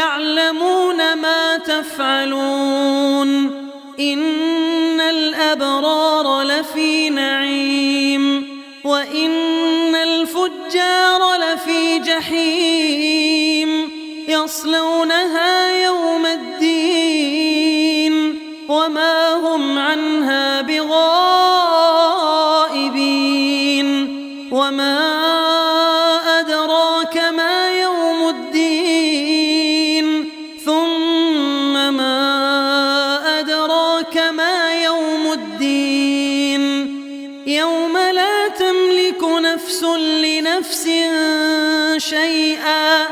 يعلمون ما تفعلون إن الأبرار لفي نعيم وإن الفجار لفي جحيم يصلونها يوم الدين وما هم عنها بغائبين وما الدين. يوم لا تملك نفس لنفس شيئا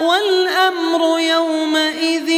والأمر يومئذ